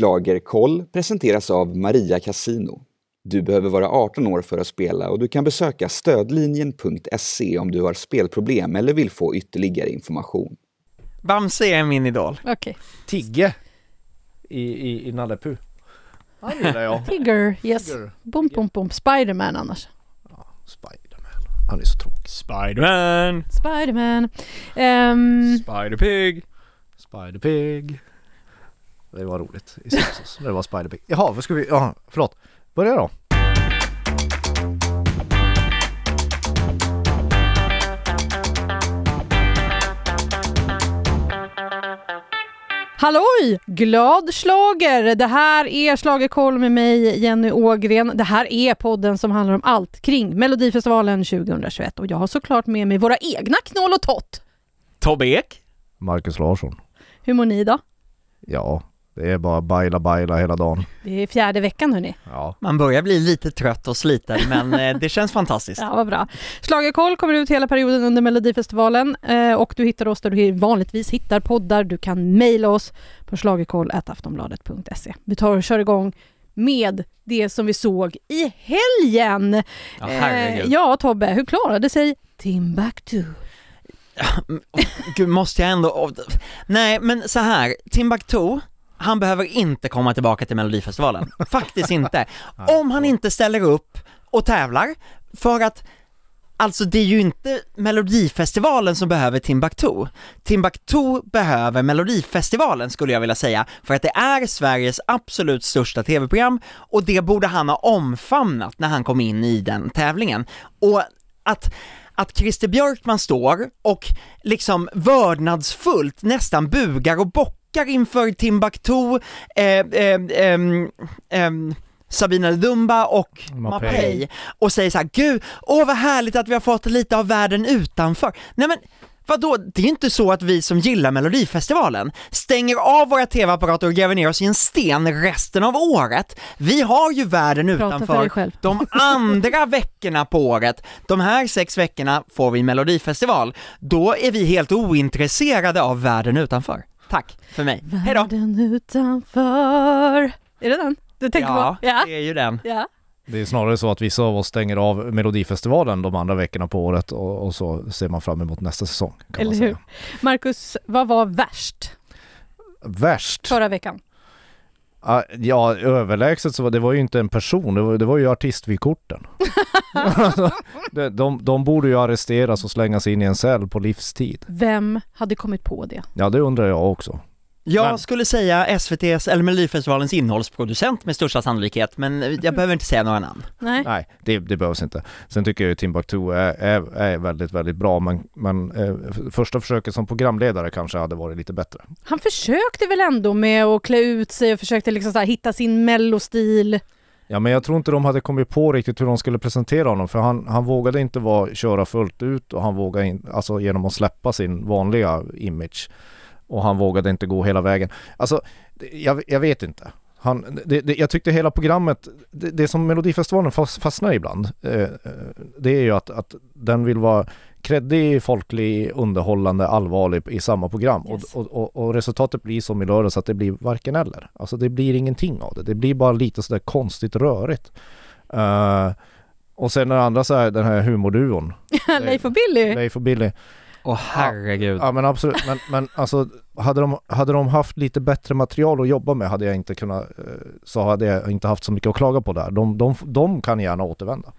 Schlagerkoll presenteras av Maria Casino. Du behöver vara 18 år för att spela och du kan besöka stödlinjen.se om du har spelproblem eller vill få ytterligare information. Bamse är min idol. Okej. Tigge i, i, i Nalle Puh. Han gillar jag. Tigger, yes. Tigger. Bom, bom, bom. Spiderman annars. Spiderman. Han är så tråkig. Spiderman, Spiderman. Ehm, Spiderpig. Spiderpig. Det var roligt i Simpsons. Det var Spiderpig. Jaha, vad ska vi... Jaha, förlåt. Börja då. Halloj! Glad slager. Det här är Schlagerkoll med mig, Jenny Ågren. Det här är podden som handlar om allt kring Melodifestivalen 2021 och jag har såklart med mig våra egna Knoll och Tott. Tobbe Ek. Marcus Larsson. Hur mår ni då? Ja, det är bara baila baila hela dagen. Det är fjärde veckan hörni. Ja. Man börjar bli lite trött och sliten men eh, det känns fantastiskt. Ja, vad bra. Schlagerkoll kommer ut hela perioden under Melodifestivalen eh, och du hittar oss där du vanligtvis hittar poddar. Du kan mejla oss på schlagerkoll.aftonbladet.se. Vi tar och kör igång med det som vi såg i helgen. Ja, herregud. Eh, ja, Tobbe, hur klarade sig Timbuktu? Gud, måste jag ändå... Nej, men så här, Timbuktu, han behöver inte komma tillbaka till Melodifestivalen. Faktiskt inte. Om han inte ställer upp och tävlar, för att Alltså det är ju inte Melodifestivalen som behöver Timbuktu. Timbuktu behöver Melodifestivalen skulle jag vilja säga, för att det är Sveriges absolut största tv-program och det borde han ha omfamnat när han kom in i den tävlingen. Och att att Christer Björkman står och liksom vördnadsfullt nästan bugar och bockar inför Timbuktu, eh, eh, ehm, ehm, Sabina Dumba och Mapei. Och säger så här: gud, åh vad härligt att vi har fått lite av världen utanför. Nej men Vadå, det är ju inte så att vi som gillar Melodifestivalen stänger av våra tv-apparater och gräver ner oss i en sten resten av året. Vi har ju världen utanför de andra veckorna på året. De här sex veckorna får vi Melodifestival. Då är vi helt ointresserade av världen utanför. Tack för mig. Hej då! Världen utanför. Är det den du tänker Ja, på? Ja. det är ju den. ja. Det är snarare så att vissa av oss stänger av Melodifestivalen de andra veckorna på året och, och så ser man fram emot nästa säsong. Kan Eller man hur? Marcus, vad var värst Värst? förra veckan? Ja, överlägset så var det var ju inte en person, det var, det var ju artistvykorten. De, de, de borde ju arresteras och slängas in i en cell på livstid. Vem hade kommit på det? Ja, det undrar jag också. Jag Men- skulle säga SVT's, eller Melodifestivalens innehållsproducent med största sannolikhet, men jag behöver inte säga några namn. Nej. Nej, det, det behövs inte. Sen tycker jag ju Timbuktu är, är, är väldigt, väldigt bra, men, men eh, första försöket som programledare kanske hade varit lite bättre. Han försökte väl ändå med att klä ut sig och försökte liksom så här hitta sin mellostil. Ja, men jag tror inte de hade kommit på riktigt hur de skulle presentera honom, för han, han vågade inte vara, köra fullt ut och han vågade in, alltså genom att släppa sin vanliga image. Och han vågade inte gå hela vägen. Alltså, jag, jag vet inte. Han, det, det, jag tyckte hela programmet, det, det som Melodifestivalen fast, fastnar ibland, eh, eh, det är ju att, att den vill vara kreddig, folklig, underhållande, allvarlig i samma program. Yes. Och, och, och, resultatet blir som i lördags att det blir varken eller. Alltså det blir ingenting av det. Det blir bara lite sådär konstigt rörigt. Eh, och sen den andra så här, den här humorduon, Leif och Billy. Leif och Billy. Åh herregud. Ja men absolut, men, men alltså hade de, hade de haft lite bättre material att jobba med hade jag inte kunnat, eh, så hade jag inte haft så mycket att klaga på där. De, de, de kan gärna återvända.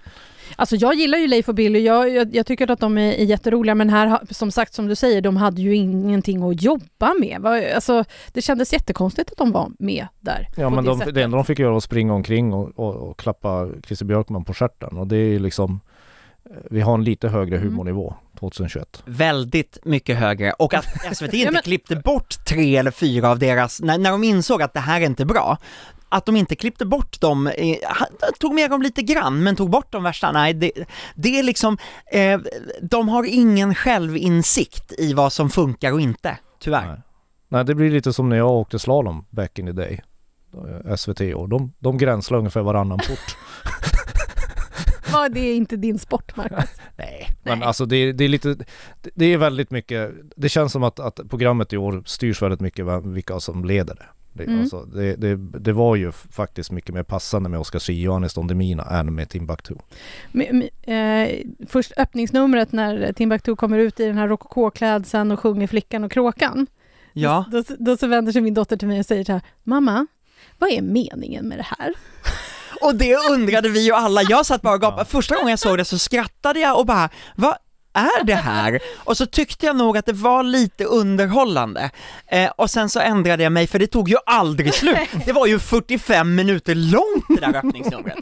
Alltså jag gillar ju Leif och Billy, jag, jag, jag tycker att de är, är jätteroliga men här, som sagt som du säger, de hade ju ingenting att jobba med. Alltså, det kändes jättekonstigt att de var med där. Ja men det de, det enda de fick göra var att springa omkring och, och, och klappa Christer Björkman på stjärten och det är ju liksom vi har en lite högre Mm. humornivå 2021. Väldigt mycket högre och att SVT inte men- klippte bort tre eller fyra av deras, när, när de insåg att det här är inte bra, att de inte klippte bort dem, eh, tog med dem lite grann men tog bort de värsta, nej det, det är liksom, eh, de har ingen självinsikt i vad som funkar och inte, tyvärr. Nej. Nej det blir lite som när jag åkte slalom back in the day. eh, SVT och de, de gränslar ungefär varannan port. Va, det är inte din sport Marcus. Nej, men Nej. alltså det, det är lite, det, är väldigt mycket, det känns som att, att programmet i år styrs väldigt mycket av vilka som leder det. Det, Mm. alltså, det, det, det var ju faktiskt mycket mer passande med Oscar Zia och Anis Don Demina än med Timbuktu. Men- men, eh, först öppningsnumret när Timbuktu kommer ut i den här rokokoklädseln och sjunger Flickan och kråkan. Ja, Då, då, då så vänder sig min dotter till mig och säger så här, Mamma, vad är meningen med det här? Och det undrade vi ju alla, jag satt bara och gapade, första gången jag såg det så skrattade jag och bara, vad är det här? Och så tyckte jag nog att det var lite underhållande. Eh, och sen så ändrade jag mig för det tog ju aldrig slut. Det var ju 45 minuter långt det där öppningsnumret.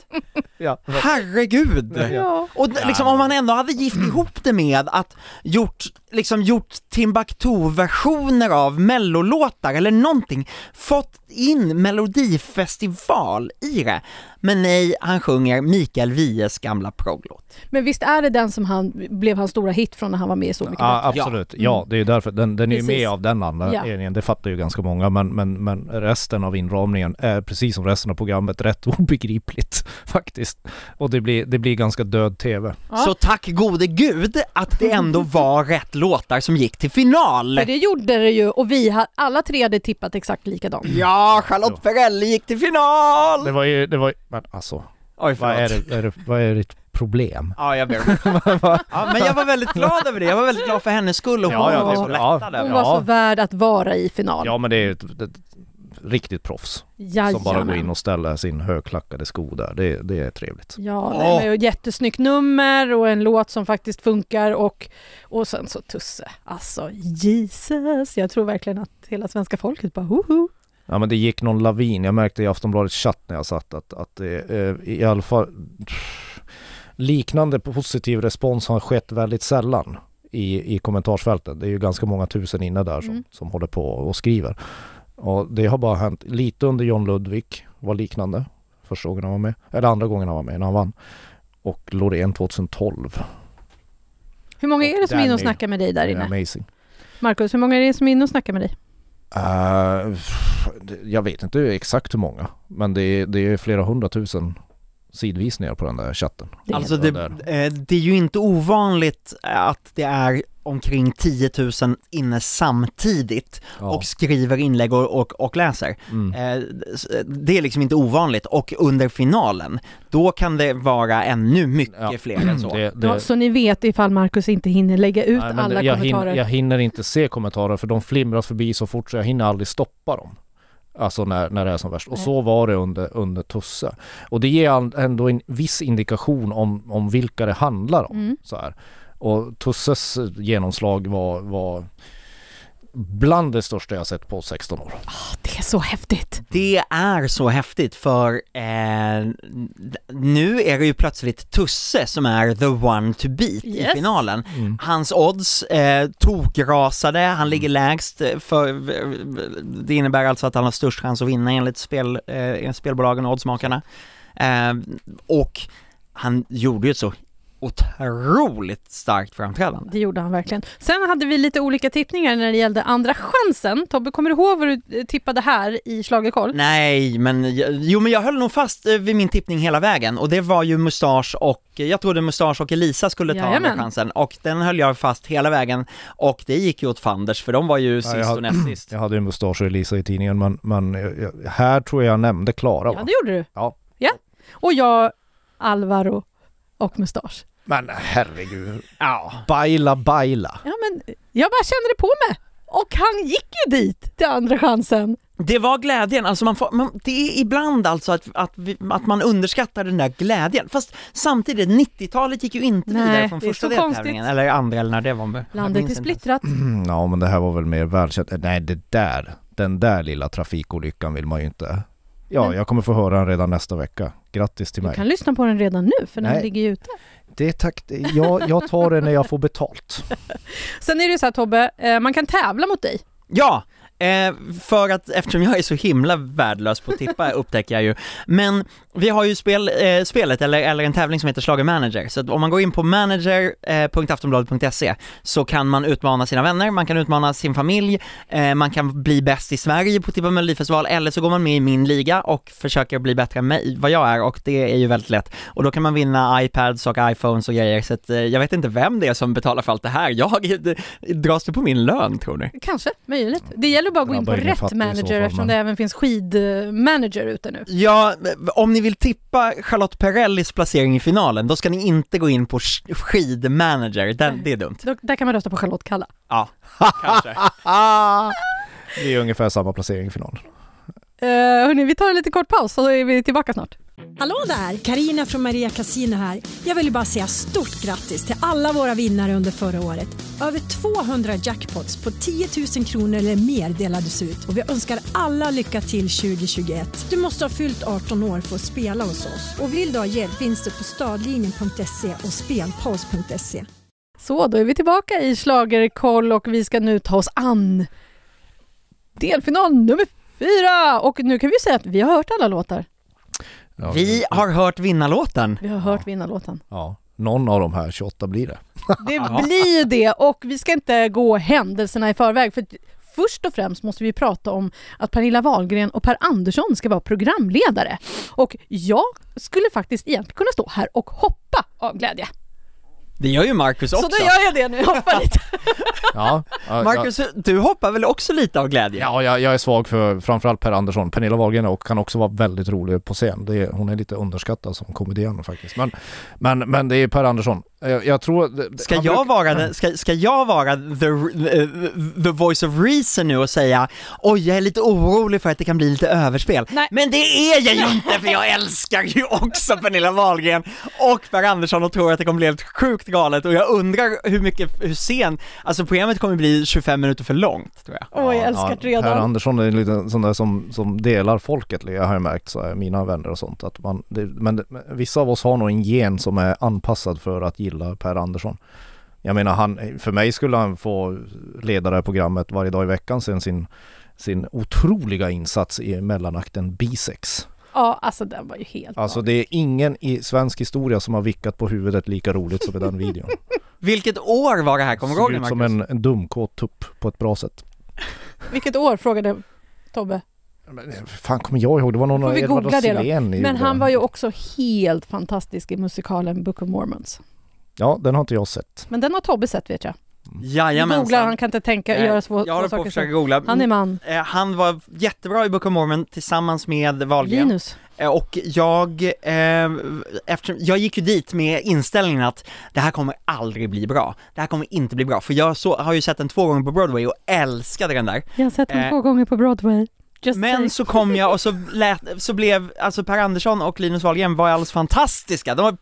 Ja. Herregud! Ja. Och liksom om man ändå hade gift ihop det med att gjort, liksom gjort Timbuktu-versioner av mellolåtar eller någonting, fått in melodifestival i det. Men nej, han sjunger Mikael Wiehes gamla progglåt. Men visst är det den som han, blev hans stora hit från när han var med i Så mycket Ja, bättre? absolut. Ja, det är därför. Den, den är ju med av den anledningen. Det fattar ju ganska många. Men, men, men resten av inramningen är precis som resten av programmet rätt obegripligt faktiskt. Och det blir, det blir ganska död TV. Ja. Så tack gode gud att det ändå var rätt låtar som gick till final! För det gjorde det ju och vi har alla tre hade tippat exakt likadant. Ja, Charlotte Perrelli gick till final! Det var ju, det var ju, men alltså, Oj, vad är, det, är det, vad är ditt problem? Ja, jag ber ja, men jag var väldigt glad över det, jag var väldigt glad för hennes skull och hon Ja, ja, var så ja. lättad över Hon var Ja. så värd att vara i final. Ja men det är ju ett, ett, ett riktigt proffs Jajamän. som bara går in och ställer sin högklackade sko där. Det, det är trevligt. Ja, nej, men ett jättesnyggt nummer och en låt som faktiskt funkar och, och sen så Tusse. Alltså Jesus, jag tror verkligen att hela svenska folket bara hoho. Ja men det gick någon lavin. Jag märkte i Aftonbladets chatt när jag satt att, att det eh, i alla fall liknande positiv respons har skett väldigt sällan i, i kommentarsfälten. Det är ju ganska många tusen inne där som, Mm. som håller på och skriver. Och det har bara hänt lite under John Ludvig var liknande första gången han var med. Eller andra gången han var med när han vann. Och Loreen 2012. Hur många är det som är inne och snackar med dig där inne? amazing. Marcus, hur många är det som är inne och snackar med dig? Uh, jag vet inte exakt hur många. Men det är, det är flera hundratusen sidvisningar på den där chatten. Det är Alltså det eh, det är ju inte ovanligt att det är omkring 10 000 inne samtidigt Ja. och skriver inlägg och, och, och läser. mm. Eh, Det är liksom inte ovanligt och under finalen, då kan det vara ännu mycket Ja. fler än så. Det, det, Ja, så ni vet ifall Marcus inte hinner lägga ut nej, alla jag, kommentarer. hinner, jag hinner inte se kommentarer för de flimrar förbi så fort så jag hinner aldrig stoppa dem. Alltså när, när det är som värst. Och så var det under, under Tusse. Och det ger ändå en viss indikation om, om vilka det handlar om. Mm. Så här. Och Tusses genomslag var, var bland det största jag sett på 16 år. Det är så häftigt. Det är så häftigt för eh, nu är det ju plötsligt Tusse som är the one to beat i Yes. finalen. Mm. Hans odds eh, tokrasade, han ligger lägst eh, för, det innebär alltså att han har störst chans att vinna enligt spel, eh, spelbolagen och oddsmakarna. Eh, och han gjorde ju ett så otroligt starkt framträdande. Det gjorde han verkligen. Sen hade vi lite olika tippningar när det gällde andra chansen. Tobbe, kommer du ihåg vad du eh, tippade här i Schlagerkoll? Nej, men jag- jo men jag höll nog fast eh, vid min tippning hela vägen och det var ju Mustasch och, jag trodde Mustasch och Elisa skulle ta andra Jajamän. chansen och den höll jag fast hela vägen och det gick ju åt fanders för de var ju sist jag och hade- näst sist. Jag hade ju mustasch och Elisa i tidningen men, men här tror jag jag nämnde Klara Ja, det gjorde du. Ja. ja. Och jag, Alvaro och Mustasch. Men herregud. Ja. Baila baila. Ja, men jag bara kände det på mig. Och han gick ju dit till andra chansen. Det var glädjen, alltså man får, man, det är ibland alltså att, att, vi, att man underskattar den där glädjen, fast samtidigt 90-talet gick ju inte Nej, vidare från första deltävlingen, eller andra eller när det var. jag Landet är splittrat. Mm, Ja men det här var väl mer välkänt. Nej det där, den där lilla trafikolyckan vill man ju inte. Ja, Men- jag kommer få höra den redan nästa vecka. Grattis till Du mig. kan lyssna på den redan nu, för den Nej. ligger ju ute. Det tack, jag, jag tar det när jag får betalt. Sen är det ju så här Tobbe, eh, man kan tävla mot dig. Ja, eh, för att eftersom jag är så himla värdelös på att tippa upptäcker jag ju. Men vi har ju spel, eh, spelet, eller, eller en tävling som heter Schlager Manager, så att om man går in på manager.aftonbladet.se så kan man utmana sina vänner, man kan utmana sin familj, eh, man kan bli bäst i Sverige på Tippa Melodifestival, eller så går man med i min liga och försöker bli bättre än mig, vad jag är, och det är ju väldigt lätt. Och då kan man vinna iPads och iPhones och grejer, så att, eh, jag vet inte vem det är som betalar för allt det här, jag, dras det på min lön tror ni? Kanske, möjligt. Det gäller nog bara gå in på rätt manager eftersom det även finns skidmanager ute nu. Ja, om ni vill tippa Charlotte Perrellis placering i finalen, då ska ni inte gå in på sk- skidmanager, Den, det är dumt. Då, där kan man rösta på Charlotte Kalla. Ja, kanske. Det är ungefär samma placering i finalen. Uh, hörni, vi tar en lite kort paus så är vi tillbaka snart. Hallå där! Karina från Maria Casino här. Jag vill bara säga stort grattis till alla våra vinnare under förra året. Över 200 jackpots på 10 000 kronor eller mer delades ut och vi önskar alla lycka till 2021. Du måste ha fyllt 18 år för att spela hos oss och vill du ha hjälp finns det på stadlinjen.se och spelpaus.se. Så, då är vi tillbaka i Schlagerkoll och vi ska nu ta oss an delfinal nummer fyra. Och nu kan vi säga att vi har hört alla låtar. Ja, Vi har hört vinnarlåten. Vi har hört vinnarlåten. Ja, någon av de här 28 blir det. Det blir ju det och vi ska inte gå händelserna i förväg för först och främst måste vi prata om att Pernilla Wahlgren och Per Andersson ska vara programledare. Och jag skulle faktiskt egentligen kunna stå här och hoppa av glädje. Det gör ju Marcus också. Så då gör jag det nu, hoppa lite. Ja, ja, Marcus, du hoppar väl också lite av glädje? Ja, jag, jag är svag för framförallt Per Andersson. Pernilla Wahlgren och kan också vara väldigt rolig på scen. Det är, hon är lite underskattad som komedian faktiskt. Men, men, men det är Per Andersson. Jag, jag tror... Ska jag bruk- vara den, ska, ska jag vara the, eh, the voice of reason nu och säga oj jag är lite orolig för att det kan bli lite överspel. Nej. Men det är jag ju inte för jag älskar ju också Pernilla Wahlgren och Per Andersson och tror att det kommer bli helt sjukt galet och jag undrar hur mycket, hur sen, alltså programmet kommer bli 25 minuter för långt tror jag. Åh, jag älskar det Per redan. Andersson är lite sån där som, som delar folket, jag har märkt, så här, mina vänner och sånt. Att man, det, men vissa av oss har nog en gen som är anpassad för att gilla Per Andersson. Jag menar, han, för mig skulle han få leda det här programmet varje dag i veckan sen sin, sin otroliga insats i mellanakten Bisex. Ja, alltså den var ju helt Alltså det är ingen i svensk historia som har vickat på huvudet lika roligt som i den videon. Vilket år var det här, kommer du ihåg Såg det ut som en, en dumkåt tupp på ett bra sätt. Vilket år frågade Tobbe? Men, eh, fan kommer jag ihåg, det var någon Får vi Edvard googla det då? Ahlén Men gjorde. han var ju också helt fantastisk i musikalen Book of Mormons. Ja, den har inte jag sett. Men den har Tobbe sett vet jag. Jajamensan. Googlar, han kan inte tänka, Eh, göra svå, Jag två håller på att saker försöka googla. Han är man. Eh, Han var jättebra i Book of Mormon tillsammans med Wahlgren. Linus. Eh, Och jag, eh, eftersom, jag gick ju dit med inställningen att det här kommer aldrig bli bra. Det här kommer inte bli bra, för jag så, har ju sett den två gånger på Broadway och älskade den där. Jag har sett den Eh, två gånger på Broadway. Just Men så kom jag och så, lät, så blev, alltså Per Andersson och Linus Wahlgren var alldeles fantastiska, de var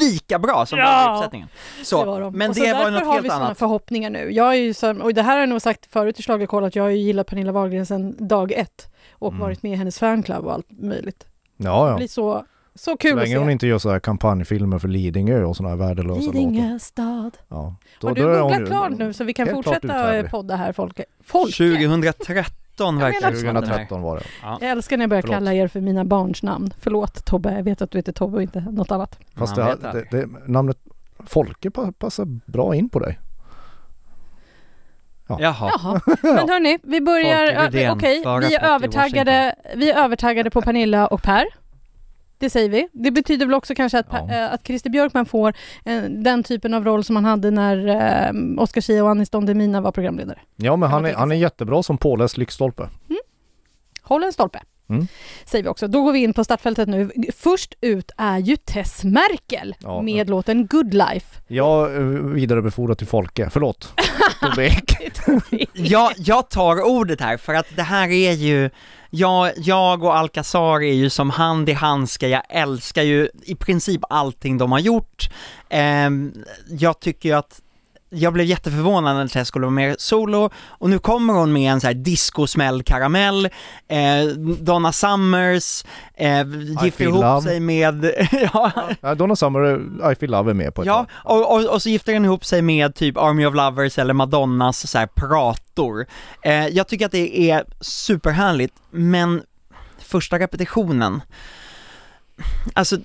lika bra som Ja! uppsättningen. Så, det var de. men och det så var därför något har helt vi såna annat. förhoppningar nu. Jag är ju som, och det här har jag nog sagt förut i Schlagerkoll att jag har ju gillat Pernilla Wahlgren sedan dag ett och Mm. varit med i hennes fanclub och allt möjligt. Ja, Det ja. blir så, så Så kul att länge hon inte gör så här kampanjfilmer för Lidingö och såna här värdelösa låtar. Lidingö stad. Ja. Då- Har du googlat ju- klart nu så vi kan fortsätta podda här Folke? Folke? 2013 verkar menar det som att den här- 2013 var det. Jag älskar när jag börjar Förlåt. kalla er för mina barns namn. Förlåt Tobbe, jag vet att du heter Tobbe och inte något annat. Fast det, det, det, namnet Folke pa- passar bra in på dig. Jaha. Jaha, men hörni, vi börjar, okej, för vi är övertaggade, vi är övertaggade på Pernilla och Per. Det säger vi. Det betyder väl också kanske att, Ja. Äh, att Christer Björkman får eh, den typen av roll som han hade när eh, Oscar Zia och Anis Don Demina var programledare. Ja men han är, han är jättebra som påläst lyktstolpe. Håll en stolpe. Mm. Säger vi också. Då går vi in på startfältet nu. Först ut är ju Tess Merkel Ja. med låten Good Life. Jag eh, vidarebefordrar till Folke, förlåt. Jag, jag tar ordet här för att det här är ju, jag, jag och Alcazar är ju som hand i handske, jag älskar ju i princip allting de har gjort. Eh, jag tycker ju att jag blev jätteförvånad när Tess skulle vara med solo och nu kommer hon med en så här discosmäll karamell, eh, Donna Summers, eh, gifter ihop love. sig med, ja, Ja, Donna Summer, I feel love är med på ett Ja, och, och, och så gifter den ihop sig med typ Army of Lovers eller Madonnas så här prator. Eh, jag tycker att det är superhärligt, men första repetitionen, alltså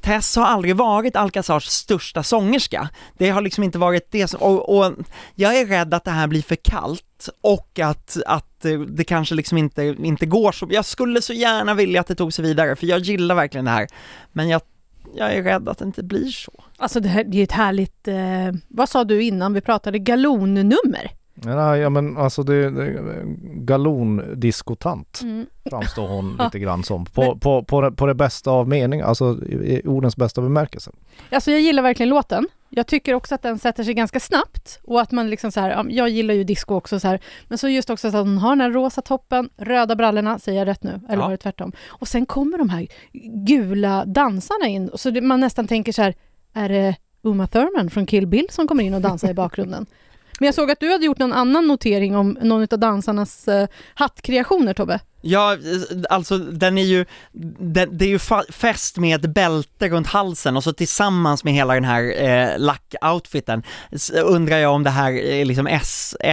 Tess har aldrig varit Alcazars största sångerska. Det har liksom inte varit det som, och, och jag är rädd att det här blir för kallt och att, att det kanske liksom inte, inte går så, jag skulle så gärna vilja att det tog sig vidare, för jag gillar verkligen det här, men jag, jag är rädd att det inte blir så. Alltså det, här, det är ett härligt, eh, vad sa du innan vi pratade, galonnummer? Nej, ja men alltså det, det galondiskotant Mm. framstår hon lite grann som. På, på, på, det, på det bästa av mening, alltså i i ordens bästa bemärkelse. Alltså jag gillar verkligen låten. Jag tycker också att den sätter sig ganska snabbt och att man liksom så här, ja, jag gillar ju disco också så här, men så just också så att hon har den här rosa toppen, röda brallorna, säger jag rätt nu? Eller Ja. var det tvärtom? Och sen kommer de här gula dansarna in, så det, man nästan tänker så här, är det Uma Thurman från Kill Bill som kommer in och dansar i bakgrunden? Men jag såg att du hade gjort någon annan notering om någon av dansarnas uh, hattkreationer, Tobbe. Ja, alltså den är ju, den, det är ju fäst med ett bälte runt halsen och så tillsammans med hela den här eh, lack-outfiten undrar jag om det här är liksom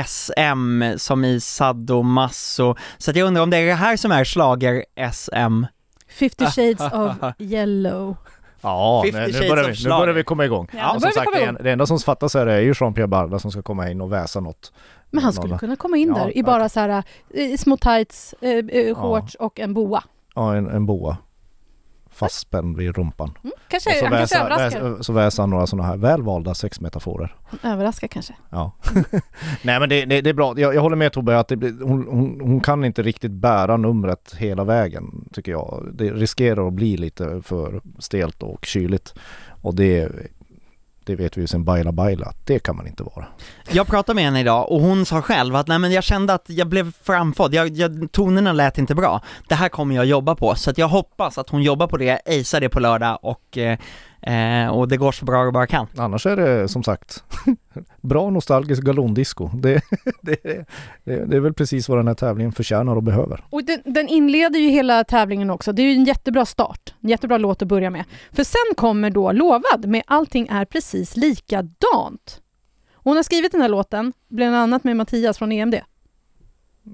SM som i sadomaso, så jag undrar om det är det här som är slager SM. 50 shades of yellow. Ja, 50 nej, nu, börjar vi, nu börjar vi komma igång. Ja, Och som sagt, det, igång. det enda som fattas här är ju Jean-Pierre Barda som ska komma in och väsa något. Men han skulle kunna komma in Ja, där i bara så här eh, små tights, eh, eh, shorts och en boa. Ja, en, en boa. Fastspänd vid rumpan. Mm, kanske, Och så han kanske väser, överraskar. väs, så väser han några sådana här välvalda sexmetaforer. Överraskar kanske. Ja. Nej men det, det, det är bra. Jag, jag håller med Tobbe att det hon, hon, hon kan inte riktigt bära numret hela vägen tycker jag. Det riskerar att bli lite för stelt och kyligt. Och det, det vet vi ju sen Baila Baila att det kan man inte vara. Jag pratade med henne idag och hon sa själv att nej men jag kände att jag blev framförd, jag, jag, tonerna lät inte bra. Det här kommer jag jobba på, så att jag hoppas att hon jobbar på det, acear det på lördag och, eh, eh, och det går så bra det bara kan. Annars är det som sagt bra nostalgisk galondisco. Det, det, det, det är väl precis vad den här tävlingen förtjänar och behöver. Och den, den inleder ju hela tävlingen också. Det är ju en jättebra start. En jättebra låt att börja med. För sen kommer då Lovad med Allting är precis likadant. Hon har skrivit den här låten, bland annat med Mattias från EMD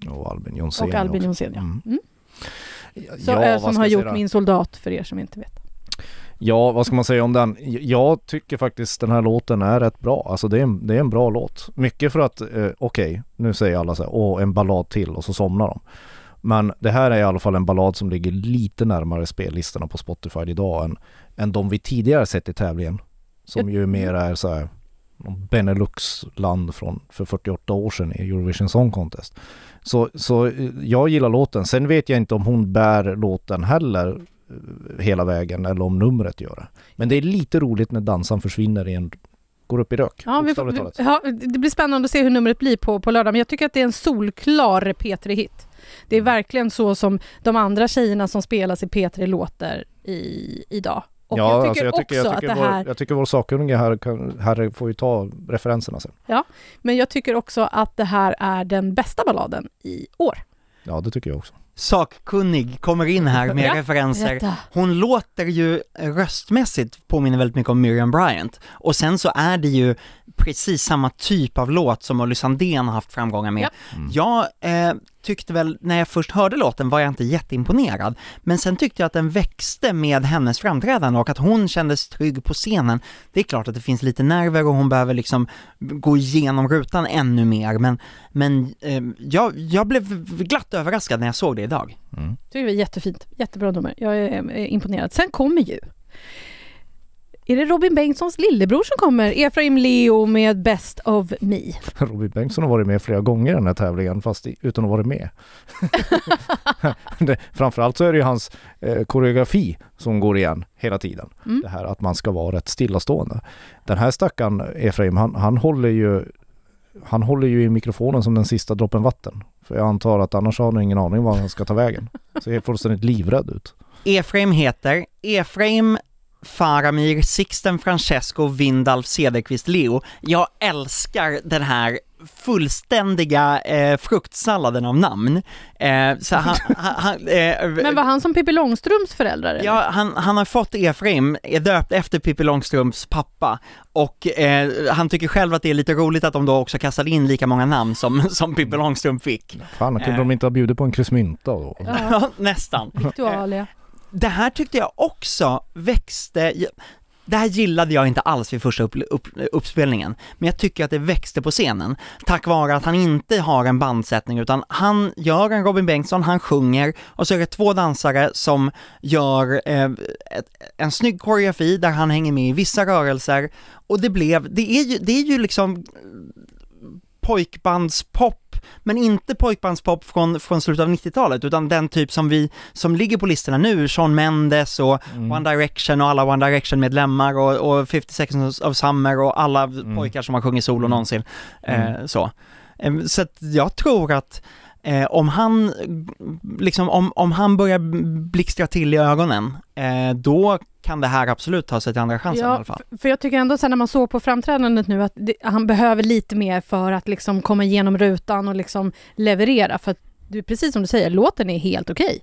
Och Albin Jonsén och Albin. Jonsén. Ja. Mm. Mm. Så, Ja, eh, som har gjort säga? Min soldat, för er som inte vet. Ja, vad ska man säga om den? Jag tycker faktiskt den här låten är rätt bra. Alltså det är en, det är en bra låt. Mycket för att, eh, okej, nu säger alla så här, åh en ballad till och så somnar de. Men det här är i alla fall en ballad som ligger lite närmare spellistorna på Spotify idag än, än de vi tidigare sett i tävlingen. Som ju mer är så här Benelux-land från för 48 år sedan i Eurovision Song Contest. Så, så eh, jag gillar låten. Sen vet jag inte om hon bär låten heller hela vägen eller om numret gör det. Men det är lite roligt när dansan försvinner i en, går upp i rök. Ja, vi får, vi, ja, det blir spännande att se hur numret blir på, på lördag, men jag tycker att det är en solklar P3-hit. Det är Mm. verkligen så som de andra tjejerna som spelas i P3 låter i, idag. Och ja, jag tycker alltså jag tycker, också jag tycker, att det här... vår, jag tycker vår sakkunnige här, kan, här får ju ta referenserna sen. Men jag tycker också att det här är den bästa balladen i år. Ja, det tycker jag också. Sakkunnig kommer in här med Ja, referenser. Berätta. Hon låter ju röstmässigt påminner väldigt mycket om Miriam Bryant och sen så är det ju precis samma typ av låt som Molly Sandén har haft framgångar med. Ja. Mm. Jag eh, tyckte väl, när jag först hörde låten var jag inte jätteimponerad, men sen tyckte jag att den växte med hennes framträdande och att hon kändes trygg på scenen. Det är klart att det finns lite nerver och hon behöver liksom gå igenom rutan ännu mer, men, men eh, jag, jag blev glatt överraskad när jag såg det idag. Mm. Tycker det var jättefint. Jättebra nummer. Jag är, är imponerad. Sen kommer ju är det Robin Bengtssons lillebror som kommer? Efraim Leo med Best of Me. Robin Bengtsson har varit med flera gånger i den här tävlingen fast utan att vara med. det, framförallt så är det ju hans eh, koreografi som går igen hela tiden. Mm. Det här att man ska vara rätt stillastående. Den här stackaren Efraim, han, han håller ju han håller ju i mikrofonen som den sista droppen vatten. För jag antar att annars har han ingen aning var han ska ta vägen. Ser fullständigt livrädd ut. Efraim heter Efraim Faramir, Sixten Francesco, Vindalf Cederqvist Leo. Jag älskar den här fullständiga eh, fruktsalladen av namn. Eh, så han, han, han, eh, Men var han som Pippi Långstrumps föräldrar? eller? Ja, han, han har fått Efraim, är döpt efter Pippi Långstrumps pappa och eh, han tycker själv att det är lite roligt att de då också kastade in lika många namn som, som Pippi Långstrump fick. Fan, kunde Eh. de inte ha bjudit på en kryssmynta då? Ja, Ja, nästan. Victualia. Det här tyckte jag också växte, det här gillade jag inte alls vid första upp, upp, uppspelningen, men jag tycker att det växte på scenen, tack vare att han inte har en bandsättning utan han gör en Robin Bengtsson, han sjunger och så är det två dansare som gör eh, ett, en snygg koreografi där han hänger med i vissa rörelser och det blev, det är ju, det är ju liksom pojkbandspop, men inte pojkbandspop från, från slutet av 90-talet, utan den typ som vi, som ligger på listorna nu, Shawn Mendes och Mm. One Direction och alla One Direction-medlemmar och, och 50 Seconds of Summer och alla Mm. pojkar som har sjungit solo någonsin. Mm. Eh, så. Eh, så att jag tror att eh, om han, liksom om, om han börjar blixtra till i ögonen, eh, då kan det här absolut ta sig till andra chansen i alla fall. för jag tycker ändå sen när man såg på framträdandet nu att det, han behöver lite mer för att liksom komma igenom rutan och liksom leverera. För att du, precis som du säger, låten är helt okej.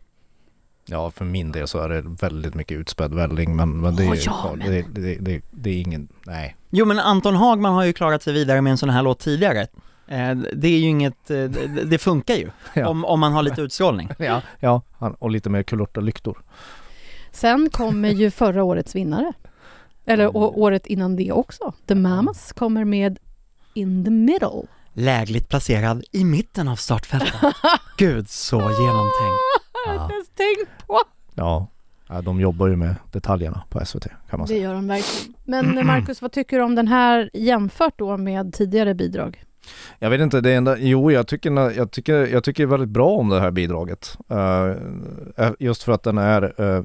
Ja, för min del så är det väldigt mycket utspädd välling men, men det, är, ja, ja, men- det, det, det, det är ingen, nej. Jo men Anton Hagman har ju klarat sig vidare med en sån här låt tidigare. Eh, det är ju inget, eh, det, det funkar ju, Ja. om, om man har lite utstrålning. Ja, ja och lite mer kulörta lyktor. Sen kommer ju förra årets vinnare. Eller Mm. året innan det också. The Mamas kommer med In the Middle. Lägligt placerad i mitten av startfältet. Gud, så genomtänkt. Jag Ja. inte ens tänkt på. Ja, ja, de jobbar ju med detaljerna på SVT kan man Det säga. gör de verkligen. Men Marcus, vad tycker du om den här jämfört då med tidigare bidrag? Jag vet inte, det enda, jo jag tycker, jag tycker, jag tycker väldigt bra om det här bidraget. Uh, just för att den är uh,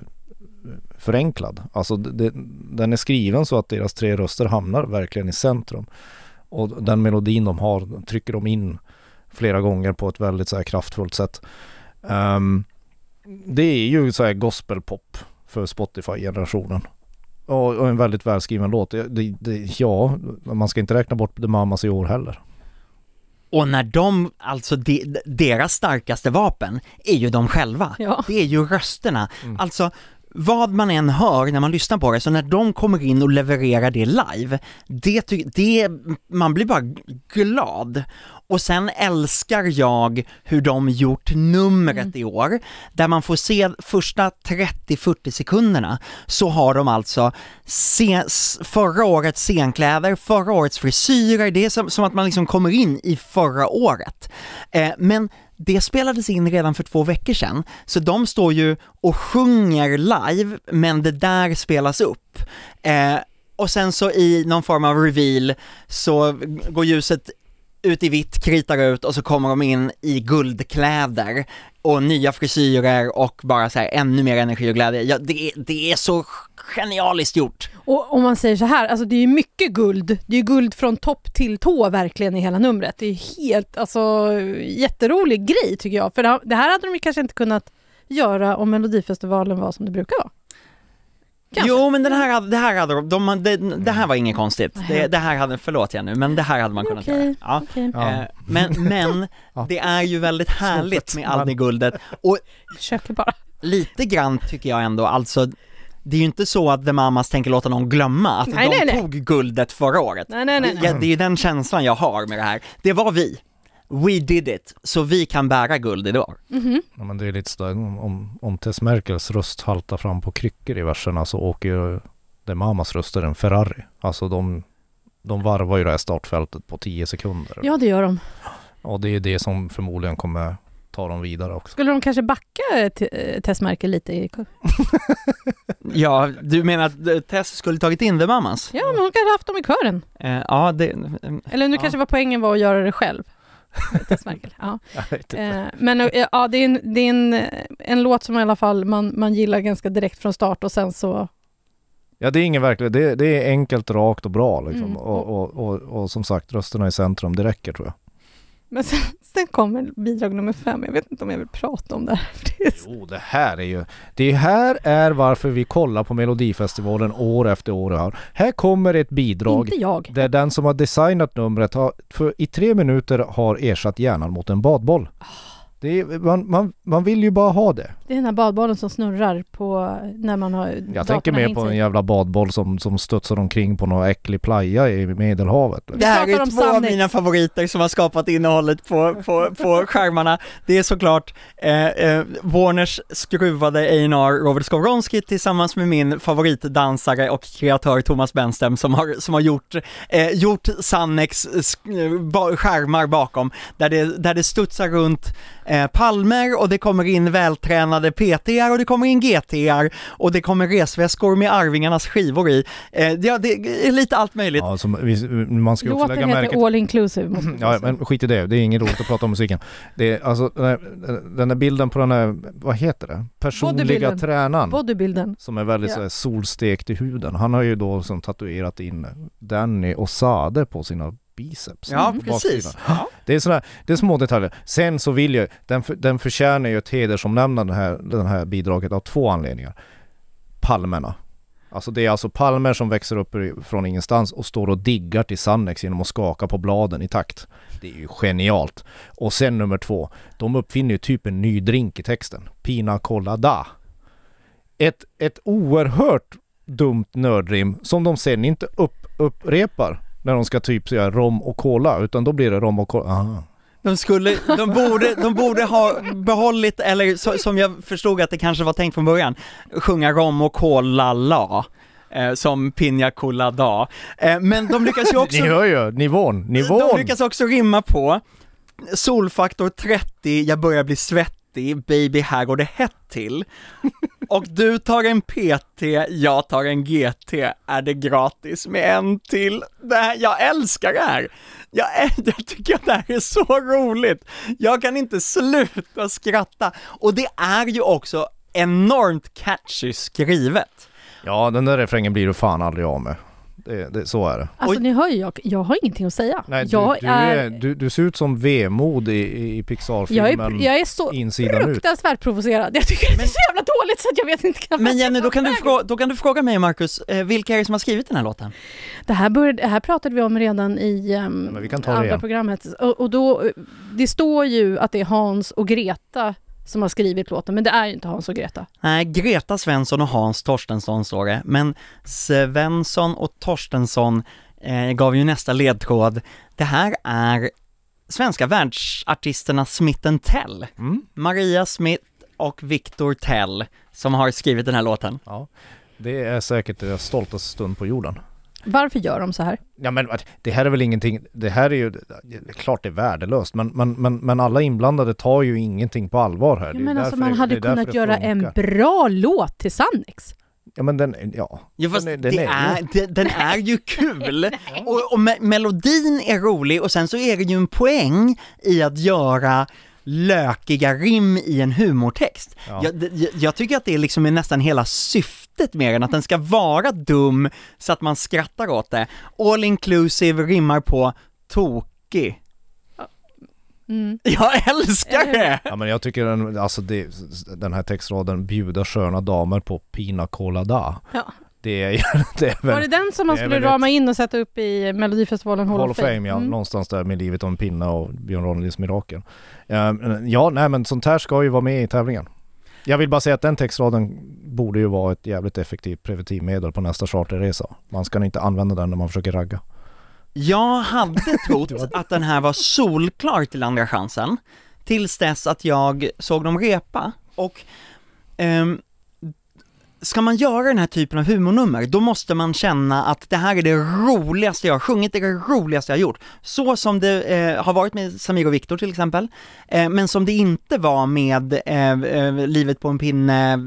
förenklad. Alltså det, den är skriven så att deras tre röster hamnar verkligen i centrum. Och den melodin de har trycker de in flera gånger på ett väldigt så här kraftfullt sätt. Um, det är ju så här gospelpop för Spotify-generationen. Och, och en väldigt välskriven låt. Det, det, ja, man ska inte räkna bort The Mamas i år heller. Och när de, alltså de, deras starkaste vapen är ju de själva. Ja. Det är ju rösterna. Mm. Alltså, vad man än hör när man lyssnar på det, så när de kommer in och levererar det live, det, det man blir bara glad. Och sen älskar jag hur de gjort numret Mm. i år, där man får se första 30-40 sekunderna, så har de alltså se, förra årets scenkläder, förra årets frisyrer, det är som, som att man liksom kommer in i förra året. Eh, men det spelades in redan för två veckor sedan, så de står ju och sjunger live, men det där spelas upp. Eh, och sen så i någon form av reveal så går ljuset ut i vitt, kritar ut och så kommer de in i guldkläder och nya frisyrer och bara så här ännu mer energi och glädje. Ja, det, är, det är så genialiskt gjort. Och om man säger så här, alltså det är ju mycket guld. Det är ju guld från topp till tå verkligen i hela numret. Det är ju helt, alltså jätterolig grej tycker jag. För det här hade de ju kanske inte kunnat göra om Melodifestivalen var som det brukar vara. Kanske. Jo, men den här, hade- det här hade de, de det, det här var inget konstigt. Nej. Det, det här hade, förlåt jag nu, men det här hade man kunnat Okej. göra. Ja. Okej, Ja. Eh, Men, men det är ju väldigt härligt med allt men- det guldet. Och försöker bara. lite grann tycker jag ändå, alltså det är ju inte så att The Mamas tänker låta någon glömma att Nej, de nej, nej. tog guldet förra året. Nej, nej, nej. Ja, det är ju den känslan jag har med det här. Det var vi. We did it, så vi kan bära guld idag. Mhm. Ja, men det är lite sådär, om, om, om Tess Merkels röst haltar fram på kryckor i verserna så åker ju The Mamas röster en Ferrari. Alltså de, de varvar ju det här startfältet på 10 sekunder. Ja, det gör de. Och det är det som förmodligen kommer ta dem vidare också. Skulle de kanske backa t- eh, Tessmärke lite i... Ja, du menar att eh, Tess skulle tagit in The Mamas? Ja, men hon kanske haft dem i kören. Eh, ja, det... Eller nu Ja. kanske var poängen var att göra det själv. Tess Merkel. Ja. Eh, men eh, ja, det är, en, det är en, en låt som i alla fall man, man gillar ganska direkt från start och sen så... Ja det är ingen verklig, det, det är enkelt, rakt och bra liksom. Mm. Och, och, och, och som sagt rösterna i centrum, det räcker tror jag. Men sen, sen kommer bidrag nummer fem. Jag vet inte om jag vill prata om det här. Jo det här är ju, det här är varför vi kollar på Melodifestivalen år efter år. Här, här kommer ett bidrag Inte jag. där den som har designat numret har, för i tre minuter har ersatt hjärnan mot en badboll. Det är, man, man, man vill ju bara ha det. Det är den här badbollen som snurrar på när man har Jag tänker mer på en jävla badboll som, som studsar omkring på någon äcklig playa i Medelhavet. Det här är två av mina favoriter som har skapat innehållet på, på, på skärmarna. Det är såklart eh, eh, Warners skruvade A&R Robert Skowronski tillsammans med min favoritdansare och kreatör Thomas Benstem som har, som har gjort, eh, gjort Sannex eh, ba- skärmar bakom, där det, där det studsar runt eh, eh, Palmer och det kommer in vältränade PTR och det kommer in GTR och det kommer resväskor med Arvingarnas skivor i. Eh, ja, det är lite allt möjligt. Ja, som, vi, man ska Låten lägga märke heter All Inclusive. Ja, men skit i det. Det är inget roligt att prata om musiken. Det är alltså den här, den här bilden på den här, vad heter det? Personliga Bodybuilden. tränaren. Bodybuilden. som är väldigt Ja. så här solstekt i huden. Han har ju då som tatuerat in Danny och Sade på sina biceps. Ja, på precis. Ja. Det är sådär, det är små detaljer. Sen så vill jag, den, för, den förtjänar ju ett hedersomnämnande den här, den här bidraget av två anledningar. Palmerna. Alltså det är alltså palmer som växer upp från ingenstans och står och diggar till Sannex genom att skaka på bladen i takt. Det är ju genialt. Och sen nummer två, de uppfinner ju typ en ny drink i texten. Pina colada. Ett, ett oerhört dumt nördrim som de sen inte upp, upprepar när de ska typ säga rom och cola utan då blir det rom och cola. Aha. De skulle, de borde, de borde ha behållit, eller så, som jag förstod att det kanske var tänkt från början, sjunga rom och cola la. Eh, som Pina Colada. Eh, men de lyckas ju också Ni hör ju nivån, nivån! De lyckas också rimma på solfaktor 30, jag börjar bli svettig, baby här går det hett till. Och du tar en PT, jag tar en GT, är det gratis med en till? Det här, jag älskar det här! Jag, jag tycker att det här är så roligt! Jag kan inte sluta skratta! Och det är ju också enormt catchy skrivet. Ja, den där refrängen blir du fan aldrig av med. Det, det, så är det. Alltså Oj. ni hör ju, jag, jag har ingenting att säga. Nej, du, jag, du, är, är, du, du ser ut som vemod i, i jag, Pixar-filmen. är, jag är så insidan ut. fruktansvärt provocerad. Jag tycker det är så jävla dåligt så att jag vet inte knappt Men jag Jenny, då kan, du tar frå, då kan du fråga mig Marcus, eh, vilka är det som har skrivit den här låten? Det här, började, det här pratade vi om redan i men vi kan ta det andra igen. programmet. Och, och då, eh, det står ju att det är Hans och Greta som har skrivit låten, men det är ju inte Hans och Greta. Nej, Greta Svensson och Hans Torstensson står det, men Svensson och Torstensson eh, gav ju nästa ledtråd. Det här är svenska världsartisterna Smith Tell, Mm. Maria Smith och Victor Tell, som har skrivit den här låten. Ja. Det är säkert deras stoltaste stund på jorden. Varför gör de så här? Ja men det här är väl ingenting, det här är ju, det är klart det är värdelöst men, men, men, men alla inblandade tar ju ingenting på allvar här. Ja, men alltså man det- hade kunnat göra en bra låt till Sannex. Ja men den, ja. Ja fast Den är- den det är ju- är, det, den är ju kul! och och me melodin är rolig och sen så är det ju en poäng i att göra lökiga rim i en humortext. Ja. Jag, jag, jag tycker att det liksom är nästan hela syftet med den, att den ska vara dum så att man skrattar åt det. All inclusive rimmar på tokig. Mm. Jag älskar det! Ja men jag tycker den, alltså det, den här textraden bjuda sköna damer på Pina Colada. Ja. Det är, det är Var väl det den som man skulle rama in och sätta upp i Melodifestivalen Hall, Hall of Fame, ja. Mm. Någonstans där med Livet om pinne och Björn Ranelids Mirakel. Eh, Ja, nej men sånt här ska ju vara med i tävlingen. Jag vill bara säga att den textraden borde ju vara ett jävligt effektivt preventivmedel på nästa charterresa. Man ska inte använda den när man försöker ragga. Jag hade trott att den här var solklar till andra chansen, tills dess att jag såg dem repa och ehm, Ska man göra den här typen av humornummer, då måste man känna att det här är det roligaste jag har sjungit, det är det roligaste jag har gjort. Så som det eh, har varit med Samir och Viktor till exempel, eh, men som det inte var med eh, eh, Livet på en pinne,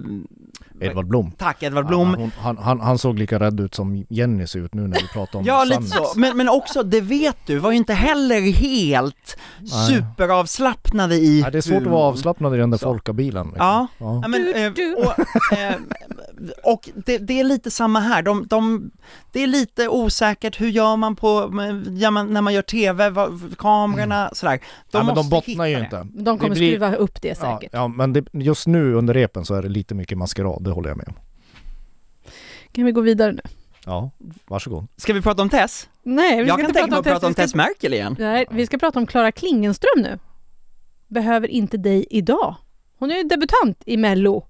Edvard Blom. tack Edvard Blom, Ja, hon, han, han, han såg lika rädd ut som Jenny ser ut nu när vi pratar om Ja, lite så. Men, men också, det vet du, var ju inte heller helt superavslappnade i Nej, det är svårt att humorn. vara avslappnad i den där folkabilen. liksom. Ja, Ja. ja men, eh, och, eh, och det, det är lite samma här, de, de, det är lite osäkert, hur gör man på, ja, man, när man gör TV, vad, kamerorna, sådär. De ja, men de bottnar ju det. inte. De kommer Det blir- skruva upp det Ja, säkert. ja, men det, just nu under repen så är det lite mycket maskerad, det håller jag med om. Kan vi gå vidare nu? Ja, varsågod. Ska vi prata om Tess? Nej, vi Jag ska kan inte tänka mig att prata om Tess Merkel igen. Nej, vi ska prata om Klara Klingenström nu. Behöver inte dig idag. Hon är ju debutant i Mello.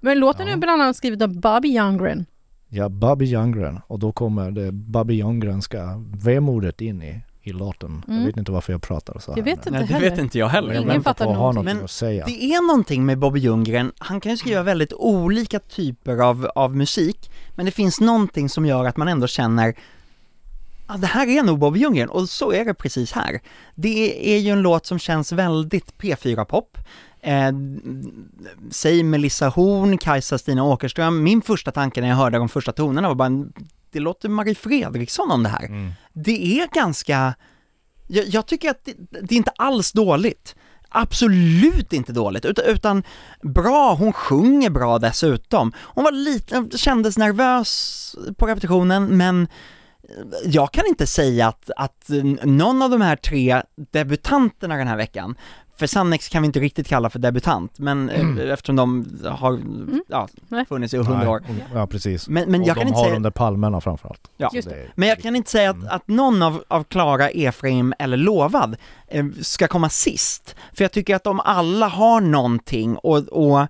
Men låten Ja. är bland annat skriven av Bobby Youngren. Ja, Bobby Youngren. Och då kommer det Bobby Youngrenska vemodet in i, i låten. Mm. Jag vet inte varför jag pratar så här. Jag vet inte Nej, det heller. vet inte jag heller. jag Ingen väntar fattar på att ha någonting. någonting Men att säga. Det är någonting med Bobby Ljunggren, han kan ju skriva väldigt olika typer av, av musik, men det finns någonting som gör att man ändå känner ja, det här är nog Bobby Ljunggren och så är det precis här. Det är ju en låt som känns väldigt P4-pop. Eh, säg Melissa Horn, Kajsa Stina Åkerström, min första tanke när jag hörde de första tonerna var bara, det låter Marie Fredriksson om det här. Mm. Det är ganska, jag, jag tycker att det, det är inte alls dåligt. Absolut inte dåligt, utan, utan bra, hon sjunger bra dessutom. Hon var lite, kändes nervös på repetitionen, men jag kan inte säga att, att någon av de här tre debutanterna den här veckan, för Sannex kan vi inte riktigt kalla för debutant, men mm. eftersom de har ja, funnits i hundra år. Ja precis. Men, men och jag de kan inte har säga... under palmerna framförallt. Ja, men jag kan inte säga att, att någon av, av Klara, Efraim eller Lovad eh, ska komma sist. För jag tycker att de alla har någonting och, och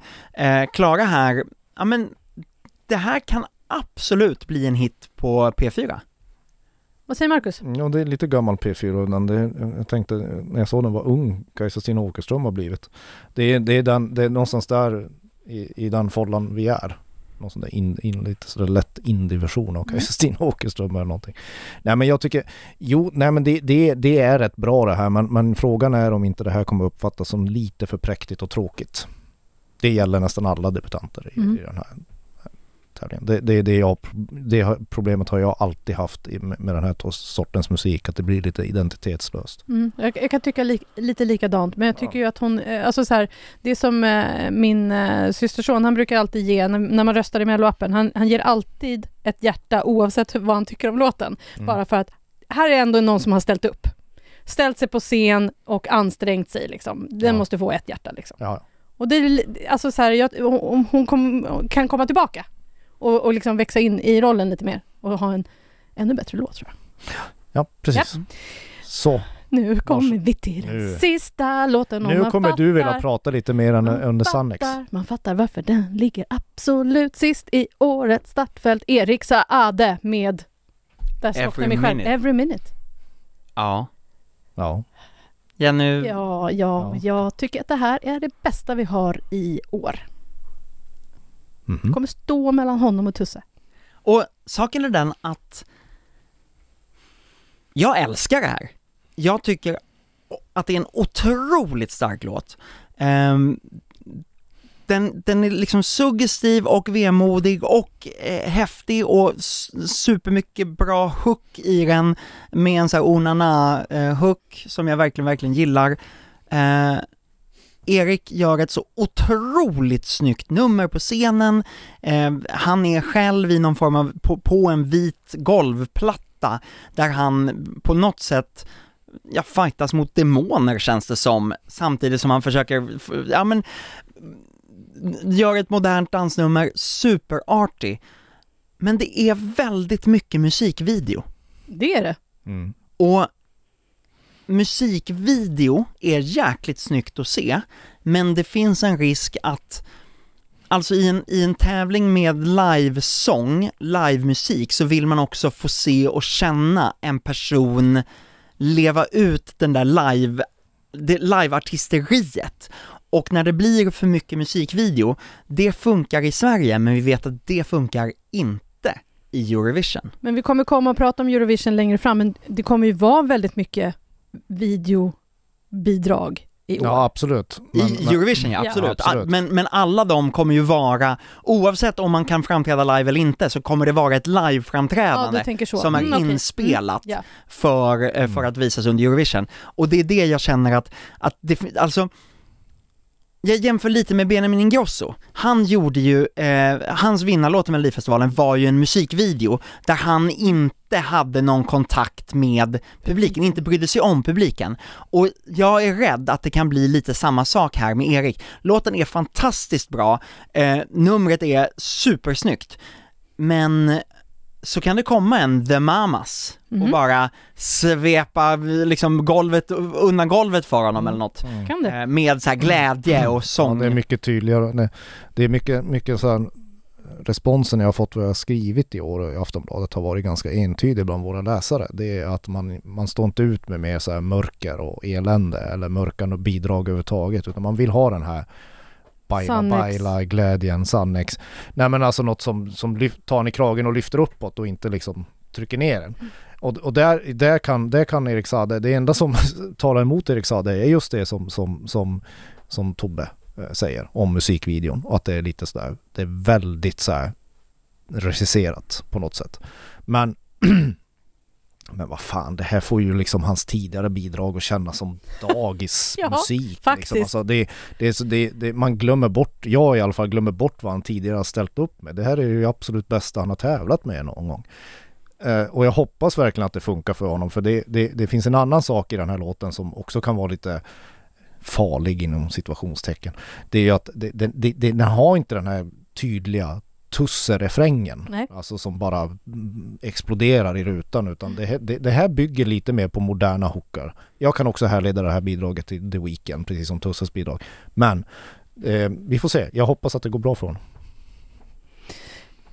eh, Klara här, ja men det här kan absolut bli en hit på P4. Vad säger Marcus? Ja det är lite gammal P4 men det, jag tänkte när jag såg den var ung, Kajsa Stina Åkerström har blivit. Det är, det är, den, det är någonstans där i, i den follan vi är. Någon sån där in, in, lite sådär lätt indie-version av Kajsa Stina Åkerström eller någonting. Nej men jag tycker, jo nej men det, det, det är rätt bra det här men, men frågan är om inte det här kommer uppfattas som lite för präktigt och tråkigt. Det gäller nästan alla debutanter i, Mm. i den här tävlingen. Det, det, det, jag, det problemet har jag alltid haft med den här sortens musik, att det blir lite identitetslöst. Mm. Jag, jag kan tycka li, lite likadant, men jag tycker ju att hon, eh, alltså så här, det är som eh, min eh, systerson, han brukar alltid ge, när, när man röstar i Melloappen, han, han ger alltid ett hjärta oavsett vad han tycker om låten. Mm. Bara för att här är ändå någon som har ställt upp. Ställt sig på scen och ansträngt sig liksom. Den Ja. måste få ett hjärta liksom. Ja, Och det är alltså så här, jag, om hon kom, kan komma tillbaka och, och liksom växa in i rollen lite mer och ha en ännu bättre låt tror jag. ja precis. Så, Nu kommer vi till den Nu. sista låten och nu man kommer du vilja fattar- prata lite mer än man under Sannex. fattar, Man fattar varför den ligger absolut sist i årets startfält. Erik Saade med där slocknar Every mig själv. minute. Every minute. Ja. Ja. Jenny, Ja, ja, Ja. jag tycker att det här är det bästa vi har i år. Mhm. Kommer stå mellan honom och Tusse. Och saken är den att jag älskar det här. Jag tycker att det är en otroligt stark låt. Ehm, den, den är liksom suggestiv och vemodig och eh, häftig och supermycket bra hook i den med en sån här onana eh, som jag verkligen, verkligen gillar. Eh, Erik gör ett så otroligt snyggt nummer på scenen. Eh, han är själv i någon form av, på, på en vit golvplatta där han på något sätt ja, fightas mot demoner känns det som, samtidigt som han försöker, ja men, gör ett modernt dansnummer, superarty. Men det är väldigt mycket musikvideo. Det är det. Mm. Och musikvideo är jäkligt snyggt att se, men det finns en risk att Alltså i en, i en tävling med livesång, livemusik, så vill man också få se och känna en person leva ut den där live, det liveartisteriet. Och när det blir för mycket musikvideo, det funkar i Sverige, men vi vet att det funkar inte i Eurovision. Men vi kommer komma och prata om Eurovision längre fram, men det kommer ju vara väldigt mycket videobidrag i år. Ja absolut. Men- I men- Eurovision ja, Ja. absolut. Ja, absolut. Ah, Men, men alla de kommer ju vara, oavsett om man kan framträda live eller inte, så kommer det vara ett Ja, liveframträdande så. som är Mm, inspelat Mm, ja. för, eh, för att visas under Eurovision. Och det är det jag känner att, att det, alltså jag jämför lite med Benjamin Ingrosso. Han gjorde ju, eh, hans vinnarlåt i Melodifestivalen var ju en musikvideo där han inte hade någon kontakt med publiken, inte brydde sig om publiken. Och jag är rädd att det kan bli lite samma sak här med Erik. Låten är fantastiskt bra, eh, numret är supersnyggt, men så kan det komma en The Mamas och Mhm. bara svepa liksom golvet, undan golvet för honom eller något. Mm. Eh, Med så här glädje och Ja, sång. det är mycket tydligare. Det, det är mycket, mycket så här, responsen jag har fått vad jag har skrivit i år i Aftonbladet har varit ganska entydig bland våra läsare. Det är att man, man står inte ut med mer så här mörker och elände eller mörkan och bidrag överhuvudtaget utan man vill ha den här Baila Sannex. baila, glädjen, Sannex. Nej men alltså något som, som lyft, tar en i kragen och lyfter uppåt och inte liksom trycker ner den. Och, och där, där, kan, där kan Erik Sade, det enda som talar emot Erik Sade är just det som, som, som, som Tobbe eh, säger om musikvideon. Och att det är lite sådär, det är väldigt så här regisserat på något sätt. Men men vad fan, det här får ju liksom hans tidigare bidrag att kännas som dagismusik. faktiskt. liksom. alltså det, det, är så- det, det, man glömmer bort, jag i alla fall glömmer bort vad han tidigare har ställt upp med. Det här är ju absolut bästa han har tävlat med någon gång. Eh, och jag hoppas verkligen att det funkar för honom för det, det, det finns en annan sak i den här låten som också kan vara lite farlig inom situationstecken. Det är ju att det, det, den har inte den här tydliga tusserefrängen. Nej. Alltså som bara exploderar i rutan utan det, här- det, det här bygger lite mer på moderna hookar. Jag kan också härleda det här bidraget till The Weeknd precis som Tusses bidrag. Men eh, vi får se. Jag hoppas att det går bra för honom.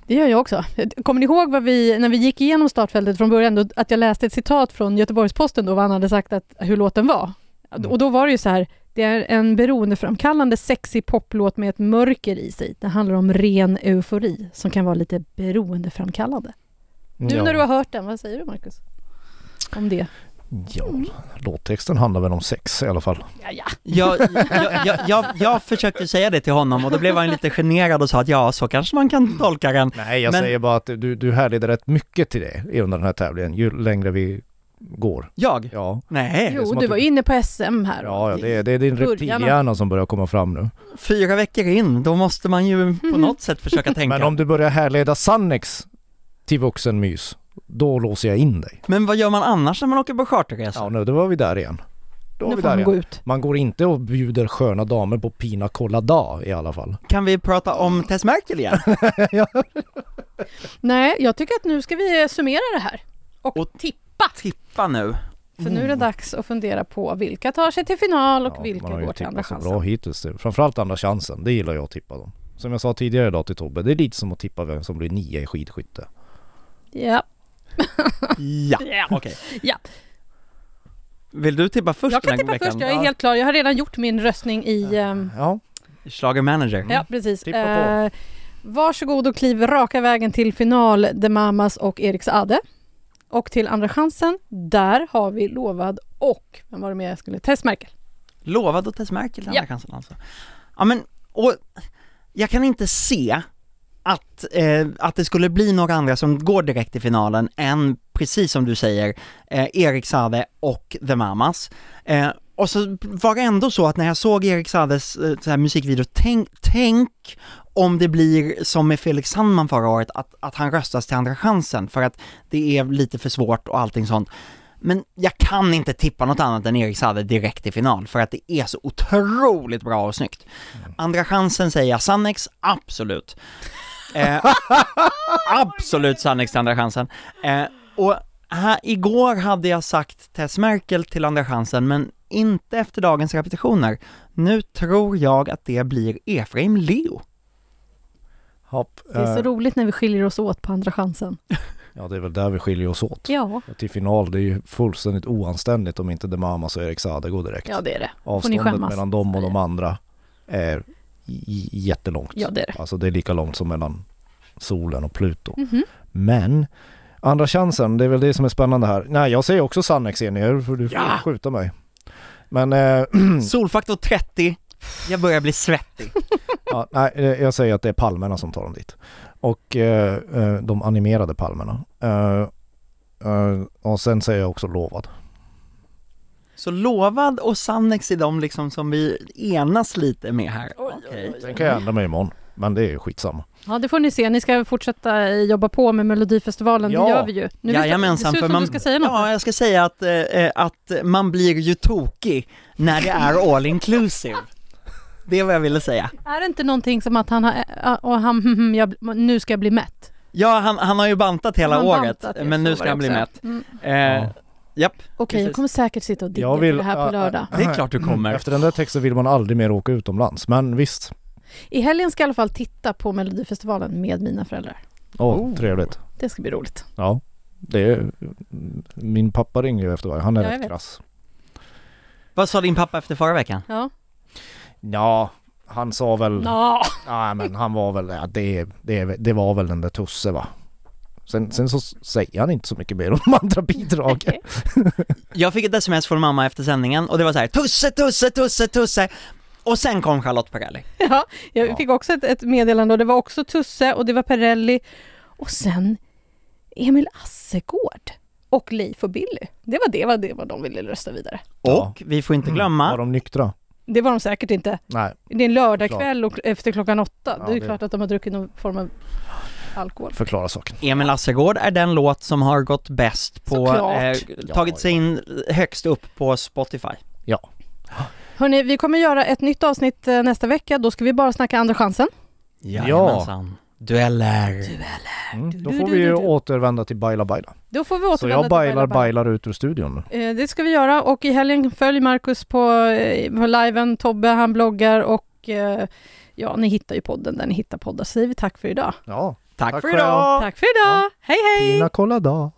Det gör jag också. Kommer ni ihåg vad vi, när vi gick igenom startfältet från början, då, att jag läste ett citat från Göteborgs-Posten då, vad han hade sagt att, hur låten var? Mm. Och då var det ju så här, det är en beroendeframkallande sexig poplåt med ett mörker i sig. Det handlar om ren eufori som kan vara lite beroendeframkallande. Nu Ja. när du har hört den, vad säger du Marcus? Om det? Ja, låttexten handlar väl om sex i alla fall. Ja, ja. Jag, jag, jag, jag, jag försökte säga det till honom och då blev han lite generad och sa att ja, så kanske man kan tolka den. Nej, jag Men- säger bara att du, du härleder rätt mycket till det under den här tävlingen ju längre vi går. Jag? Ja, Nej, Jo, du du- var inne på SM här. ja, ja det, är, det är din reptilhjärna som börjar komma fram nu. fyra veckor in, då måste man ju på Mhm. något sätt försöka tänka. Men om du börjar härleda Sannex till vuxenmys, då låser jag in dig. Men vad gör man annars när man åker på charterresa? Ja, nu då var vi där igen. Då var Nu vi får där han gå igen. ut. Man går inte och bjuder sköna damer på Pina Colada i alla fall. Kan vi prata om Tess Merkel igen? Nej, jag tycker att nu ska vi summera det här. Och, Och- tippa. Tippa nu. För nu är det dags att fundera på vilka tar sig till final och Ja, vilka man har ju går till andra tippat så bra chansen. hittills. det. Framförallt andra chansen, det gillar jag att tippa dem. Som jag sa tidigare idag till Tobbe, det är lite som att tippa vem som blir nia i skidskytte. Ja. Ja, okej. Ja. Vill du tippa först Jag den kan här tippa veckan? först, jag är helt klar. Jag har redan gjort min röstning i... ehm, Ja, Schlager manager. Ja, precis. Tippa på. Eh, varsågod och kliv raka vägen till final, The Mamas och Eriks Ade. Och till andra chansen, där har vi lovad och, vem var det mer jag skulle, Tess Merkel. Lovad och Tess Merkel den Ja. chansen alltså. Ja men, och jag kan inte se att, eh, att det skulle bli några andra som går direkt till finalen än, precis som du säger, eh, Erik Sade och The Mamas. Eh, och så var det ändå så att när jag såg Erik Sades eh, så här musikvideo, tänk, tänk om det blir som med Felix Sandman förra året, att, att han röstas till andra chansen för att det är lite för svårt och allting sånt. Men jag kan inte tippa något annat än Erik Sade direkt i final för att det är så otroligt bra och snyggt. Andra chansen säger jag Sannex, absolut. Eh, absolut Sannex andra chansen. Eh, och här, igår hade jag sagt Tess Merkel till andra chansen, men inte efter dagens repetitioner. Nu tror jag att det blir Efraim Leo. hopp. Det är så Eh, roligt när vi skiljer oss åt på andra chansen. ja, det är väl där vi skiljer oss åt. Ja, Till final, det är ju fullständigt oanständigt om inte The Mamas och Erik Sade går direkt. ja det är det. får Avståndet mellan dem och de andra är jättelångt. Ja, det är det. Alltså det är lika långt som mellan solen och Pluto. Mhm. Men andra chansen, det är väl det som är spännande här. Nej, jag säger också Sannex Enier, för du får Ja! skjuta mig. Men eh, Solfaktor 30, jag börjar bli svettig. ja, nej, eh, jag säger att det är palmerna som tar dem dit. Och eh, de animerade palmerna. Eh, och sen säger jag också lovad. Så Lovad och Sannex är de liksom som vi enas lite med här. Okej. Sen kan jag ändra mig imorgon. Men det är skitsamma. Ja, det får ni se. Ni ska fortsätta jobba på med Melodifestivalen. Ja. Det gör vi ju. Nu Jajamensan, det ser ut för som man, du ska säga något. ja jag ska säga att, eh, eh, att man blir ju tokig när det är all inclusive. Det är vad jag ville säga. Är det inte någonting som att han har, eh, och han, hm, hm, jag, nu ska jag bli mätt? Ja, han, han har ju bantat hela Han året, bantat, men nu ska han bli mätt. Mm. Eh. Japp, Okej, jag Precis. kommer säkert sitta och digga Jag vill- det här på lördag. det är klart du kommer. Efter den där texten vill man aldrig mer åka utomlands. Men visst. I helgen ska jag i alla fall titta på Melodifestivalen med mina föräldrar. Åh, Oh. trevligt. Det ska bli roligt. Ja. Det är, min pappa ringer ju efter varje. Han är Ja, jag rätt krass. Vad sa din pappa efter förra veckan? Ja. Ja, han sa väl... Ja men han var väl, ja, det, det, det var väl den där Tusse va? Sen, sen så säger han inte så mycket mer om de andra bidragen. Jag fick ett sms från mamma efter sändningen och det var så här: Tusse, Tusse, Tusse, Tusse och sen kom Charlotte Perrelli. Ja, jag Ja. fick också ett, ett meddelande och det var också Tusse och det var Perrelli och sen Emil Assegård och Leif och Billy. Det var det, var det vad de ville rösta vidare. Ja. Och vi får inte Var glömma, de nyktra? Det var de säkert inte. Nej, Det är en lördagkväll och efter klockan åtta. Ja, det är det- klart att de har druckit någon form av alkohol. förklara saken. Emil Assegård är den låt som har gått bäst på, eh, tagit sig in högst upp på Spotify. Hörni, vi kommer göra ett nytt avsnitt eh, nästa vecka. Då ska vi bara snacka Andra chansen. Jajamensan. Dueller. Mm. Du, Då får vi ju återvända till Baila Baila. Då får vi Så återvända jag till bailar, Baila Baila. bailar ut ur studion. Eh, Det ska vi göra och i helgen följ Marcus på, eh, på liven. Tobbe han bloggar och eh, ja, ni hittar ju podden där ni hittar poddar. Så säger vi tack för idag. Ja, Tack, Tack för idag! Tack för idag! Hej hej! Pina colada.